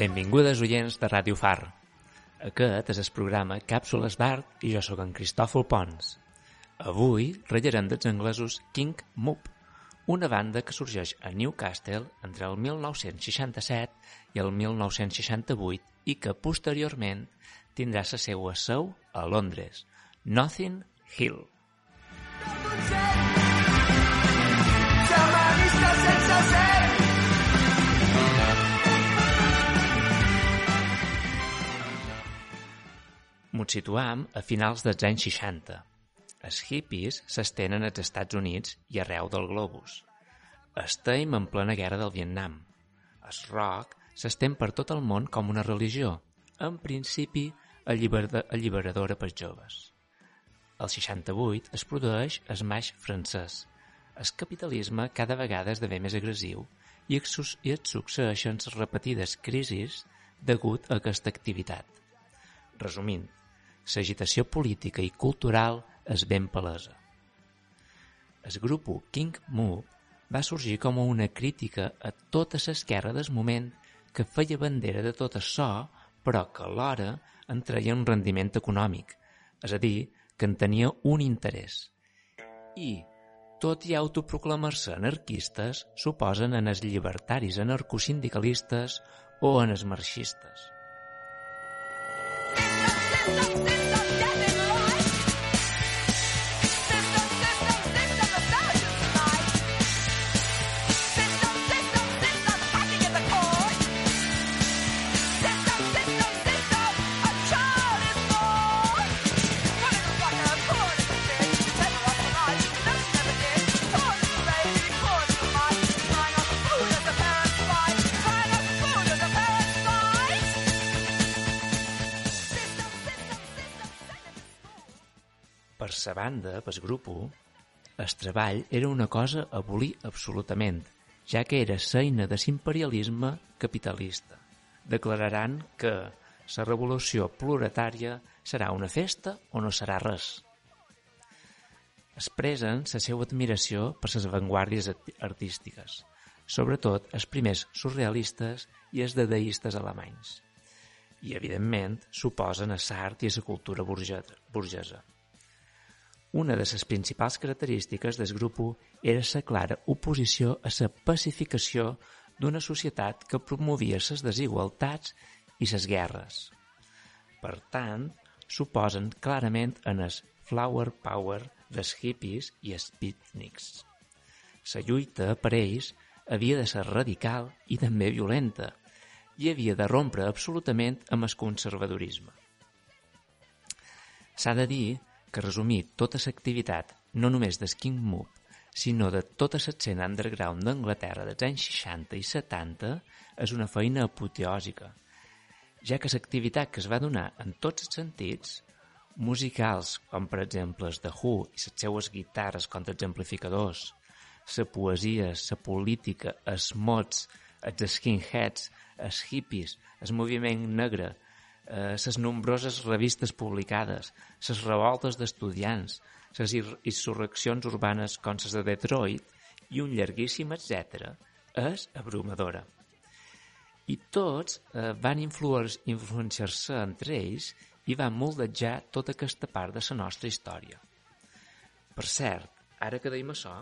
Benvingudes oients de Ràdio Far. Aquest és el programa Càpsules d'Art i jo sóc en Cristòfol Pons. Avui ratllarem dels anglesos King Moop, una banda que sorgeix a Newcastle entre el 1967 i el 1968 i que posteriorment tindrà la seva seu a Londres, Nothing Hill. Sense ser, Ens situam a finals dels anys 60. Els hippies s'estenen als Estats Units i arreu del globus. Estem en plena guerra del Vietnam. El rock s'estén per tot el món com una religió, en principi alliber- alliberadora pels joves. El 68 es produeix el maix francès. El capitalisme cada vegada esdevé més agressiu i sus- i et succeeixen repetides crisis degut a aquesta activitat. Resumint, l'agitació política i cultural és ben palesa. El grup King Move va sorgir com una crítica a tota l'esquerra del moment que feia bandera de tot açò, però que alhora en treia un rendiment econòmic, és a dir, que en tenia un interès. I, tot i autoproclamar-se anarquistes, suposen en els llibertaris anarcosindicalistes o en els marxistes. Sa banda, pel grup, el treball era una cosa a abolir absolutament, ja que era seina de l'imperialisme capitalista. Declararan que la revolució proletària serà una festa o no serà res. Expressen la seva admiració per les avantguàrdies art- artístiques, sobretot els primers surrealistes i els dadaistes alemanys. I, evidentment, suposen a l'art i a la cultura burgesa. Una de les principals característiques del grup era la clara oposició a la pacificació d'una societat que promovia les desigualtats i les guerres. Per tant, suposen clarament en el flower power dels hippies i els beatniks. La lluita, per ells, havia de ser radical i també violenta i havia de rompre absolutament amb el conservadorisme. S'ha de dir que resumir tota l'activitat, no només del King Move, sinó de tota l'escena underground d'Anglaterra dels anys 60 i 70, és una feina apoteòsica, ja que l'activitat que es va donar en tots els sentits, musicals, com per exemple els The Who i les seues guitarres contra els amplificadors, la poesia, la política, els mots, els skinheads, els hippies, el moviment negre, eh, les nombroses revistes publicades, les revoltes d'estudiants, les insurreccions urbanes com les de Detroit i un llarguíssim etc. és abrumadora. I tots eh, van influenciar-se entre ells i van moldejar tota aquesta part de la nostra història. Per cert, ara que deim això,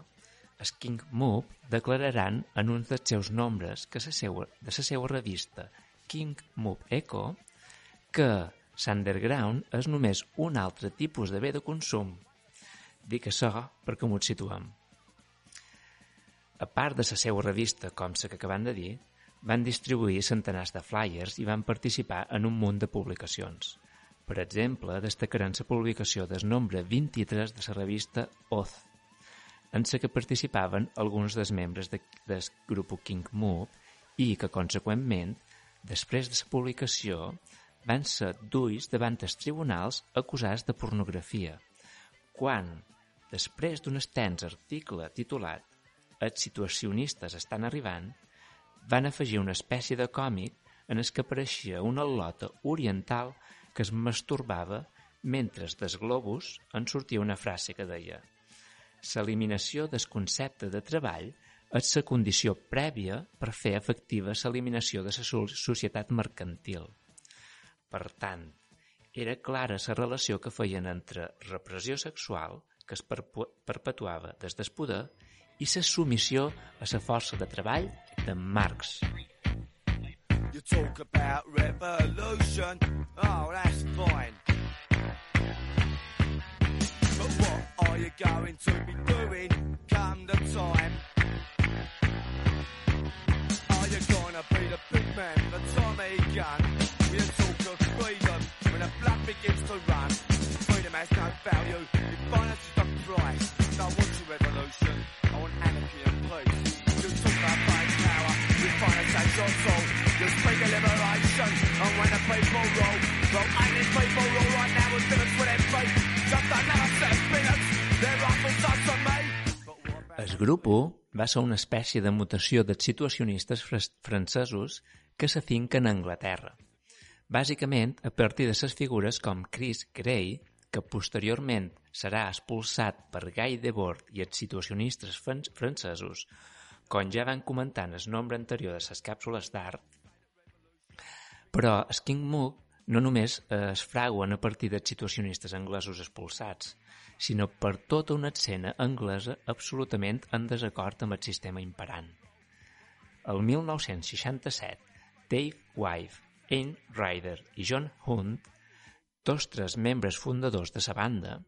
els King Move declararan en un dels seus nombres que la seua, de la seva revista King Move Echo que l'underground és només un altre tipus de bé de consum. Dic això perquè m'ho situem. A part de la seva revista, com la que acabem de dir, van distribuir centenars de flyers i van participar en un munt de publicacions. Per exemple, destacarem la publicació del nombre 23 de la revista Oz, en la que participaven alguns dels membres de, del grup King Moop i que, conseqüentment, després de la publicació, van ser duis davant els tribunals acusats de pornografia, quan, després d'un extens article titulat Els situacionistes estan arribant, van afegir una espècie de còmic en el que apareixia una lota oriental que es masturbava mentre des globus en sortia una frase que deia «L'eliminació del concepte de treball és la condició prèvia per fer efectiva l'eliminació de la societat mercantil». Per tant, era clara la relació que feien entre repressió sexual, que es perpetuava des del poder, i la submissió a la força de treball de Marx. You talk about revolution, oh that's fine. But what are you going to be doing has no value, if violence is the price. I want your revolution, I want anarchy and peace. You talk about fight power, you violence takes your soul. You speak of liberation, and when the people rule, well ain't these people rule right now with villains for their faith. Just another set of spinners, their rifles touch on me. El grup va ser una espècie de mutació dels situacionistes francesos que s'afinquen a Anglaterra. Bàsicament, a partir de les figures com Chris Gray, que posteriorment serà expulsat per Guy Debord i els situacionistes francesos, com ja van comentar en el nombre anterior de les càpsules d'art, però el King Mook no només es fraguen a partir dels situacionistes anglesos expulsats, sinó per tota una escena anglesa absolutament en desacord amb el sistema imperant. El 1967, Dave Wife, Ayn Ryder i John Hunt, tots tres membres fundadors de la banda,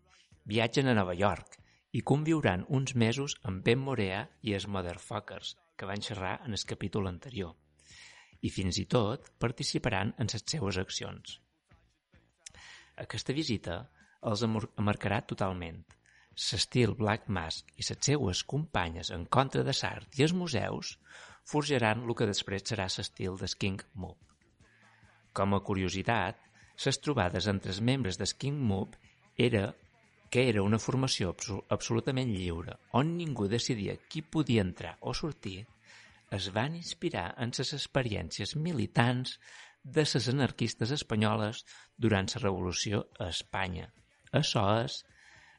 viatgen a Nova York i conviuran uns mesos amb Ben Morea i els Motherfuckers, que van xerrar en el capítol anterior, i fins i tot participaran en les seues accions. Aquesta visita els marcarà totalment. L'estil Black Mask i les seues companyes en contra de l'art i els museus forjaran el que després serà l'estil de King Moop. Com a curiositat, les trobades entre els membres de King Moop era que era una formació absolutament lliure, on ningú decidia qui podia entrar o sortir, es van inspirar en les experiències militants de les anarquistes espanyoles durant la Revolució a Espanya. Això és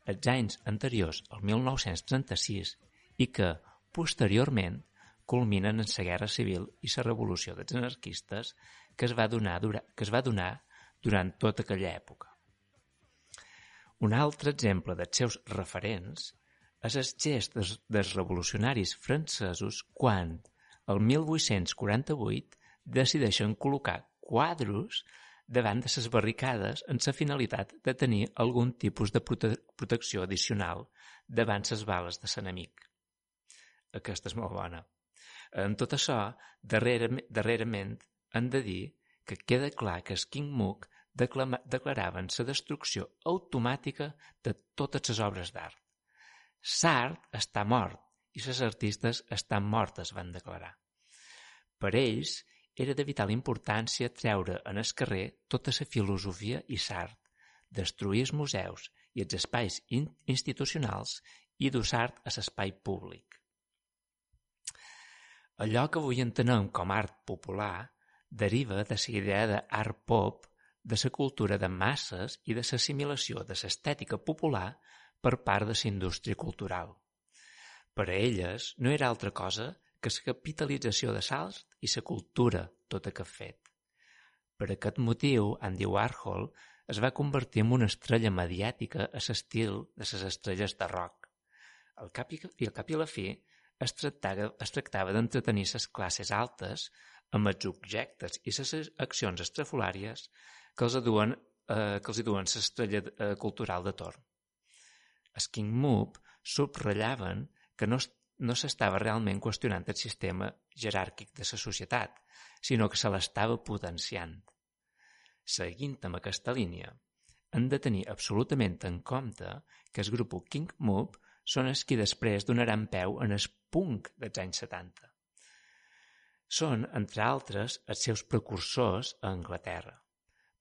els anys anteriors al 1936 i que, posteriorment, culminen en la Guerra Civil i la Revolució dels anarquistes que es va donar, que es va donar durant tota aquella època. Un altre exemple dels seus referents és el gest dels, dels revolucionaris francesos quan, el 1848, decideixen col·locar quadros davant de les barricades en la finalitat de tenir algun tipus de prote protecció addicional davant les bales de l'enemic. Aquesta és molt bona. En tot això, darrerament, darrerament hem de dir que queda clar que els King Mook declaraven la destrucció automàtica de totes les obres d'art. Sart està mort i les artistes estan mortes, van declarar. Per ells, era de vital importància treure en el carrer tota la filosofia i l'art, destruir els museus i els espais institucionals i dur-art a l'espai públic. Allò que avui entenem com art popular deriva de la idea d'art pop de la cultura de masses i de l'assimilació de l'estètica popular per part de la indústria cultural. Per a elles no era altra cosa que la capitalització de l'art i la cultura tot aquest fet. Per aquest motiu, Andy Warhol es va convertir en una estrella mediàtica a l'estil de les estrelles de rock. Al cap i, al cap i a la fi, es tractava, es tractava d'entretenir les classes altes amb els objectes i les accions estrafolàries que els duen, eh, que els duen l'estrella eh, cultural de torn. Els King Moop subratllaven que no, no s'estava realment qüestionant el sistema jeràrquic de la societat, sinó que se l'estava potenciant. Seguint amb aquesta línia, hem de tenir absolutament en compte que el grup King Moop són els qui després donaran peu en el punk dels anys 70. Són, entre altres, els seus precursors a Anglaterra.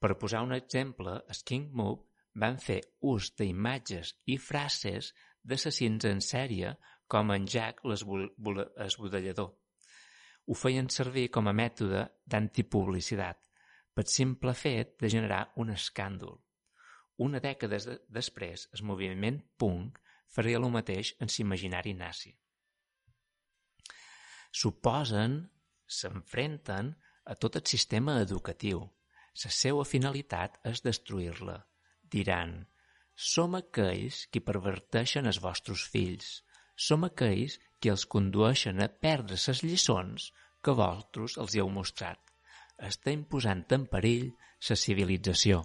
Per posar un exemple, els King Move van fer ús d'imatges i frases d'assassins en sèrie com en Jack l'esbudellador. Ho feien servir com a mètode d'antipublicitat, pel simple fet de generar un escàndol. Una dècada després, el moviment punk faria el mateix en l'imaginari nazi. Suposen, s'enfrenten a tot el sistema educatiu. La seva finalitat és destruir-la. Diran, som aquells qui perverteixen els vostres fills. Som aquells qui els condueixen a perdre les lliçons que vosaltres els heu mostrat. Està imposant en perill la civilització.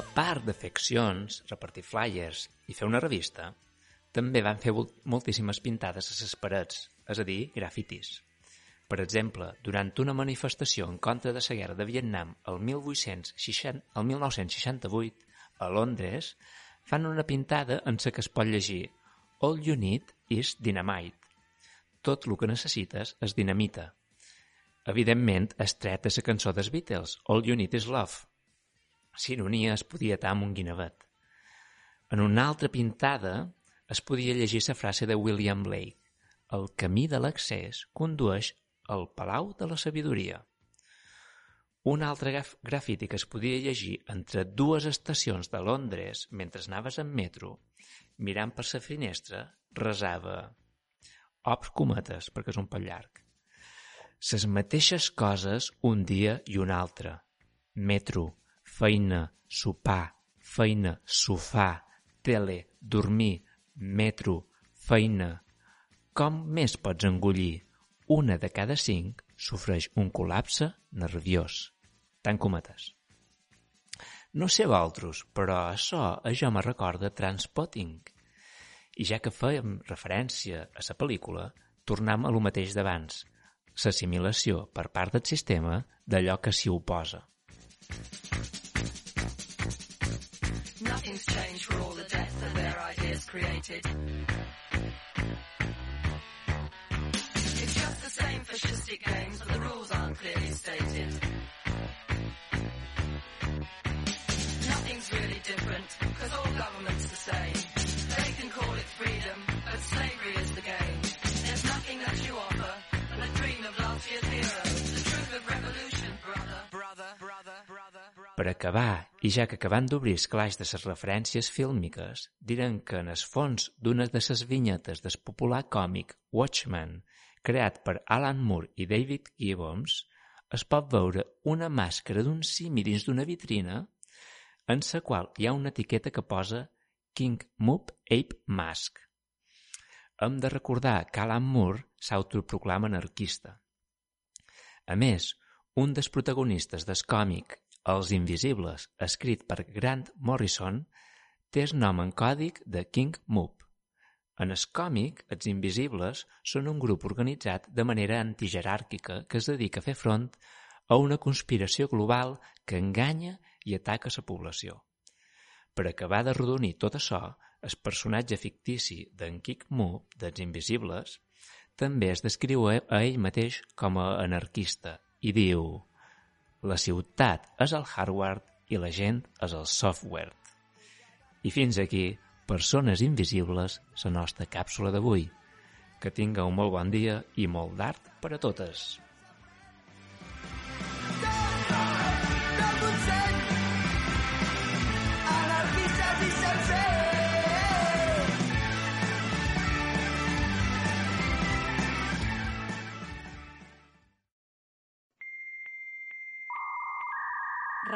A part de fer accions, repartir flyers i fer una revista, també van fer moltíssimes pintades a les parets, és a dir, grafitis. Per exemple, durant una manifestació en contra de la guerra de Vietnam el, 1860, el 1968, a Londres, fan una pintada en la que es pot llegir All you need is dynamite. Tot el que necessites és dinamita. Evidentment, es tret de la cançó dels Beatles, All you need is love, S'ironia es podia atar amb un guinevet. En una altra pintada es podia llegir la frase de William Blake El camí de l'accés condueix al Palau de la Sabidoria. Un altre graf grafiti que es podia llegir entre dues estacions de Londres mentre anaves en metro, mirant per la finestra, resava ops cometes, perquè és un poc llarg. Ses mateixes coses un dia i un altre. Metro, feina, sopar, feina, sofà, tele, dormir, metro, feina. Com més pots engullir? Una de cada cinc sofreix un col·lapse nerviós. Tant cometes. No sé vosaltres, però això a jo me recorda Transpotting. I ja que fèiem referència a la pel·lícula, tornem a lo mateix d'abans, l'assimilació per part del sistema d'allò que s'hi oposa. Nothing's changed for all the death that their ideas created. It's just the same fascistic games, but the rules aren't clearly stated. Per acabar, i ja que acabant d'obrir el claix de les referències fílmiques, diran que en el fons d'una de les vinyetes del popular còmic Watchmen, creat per Alan Moore i David Gibbons, es pot veure una màscara d'un simi dins d'una vitrina en la qual hi ha una etiqueta que posa King Moop Ape Mask. Hem de recordar que Alan Moore s'autoproclama anarquista. A més, un dels protagonistes del còmic Els Invisibles, escrit per Grant Morrison, té el nom en còdic de King Moop. En el còmic, els Invisibles són un grup organitzat de manera antijeràrquica que es dedica a fer front a una conspiració global que enganya i ataca la població. Per acabar de rodonir tot això, el personatge fictici d'en King Moop, dels Invisibles, també es descriu a ell mateix com a anarquista i diu «La ciutat és el hardware i la gent és el software». I fins aquí, persones invisibles, la nostra càpsula d'avui. Que tinga un molt bon dia i molt d'art per a totes.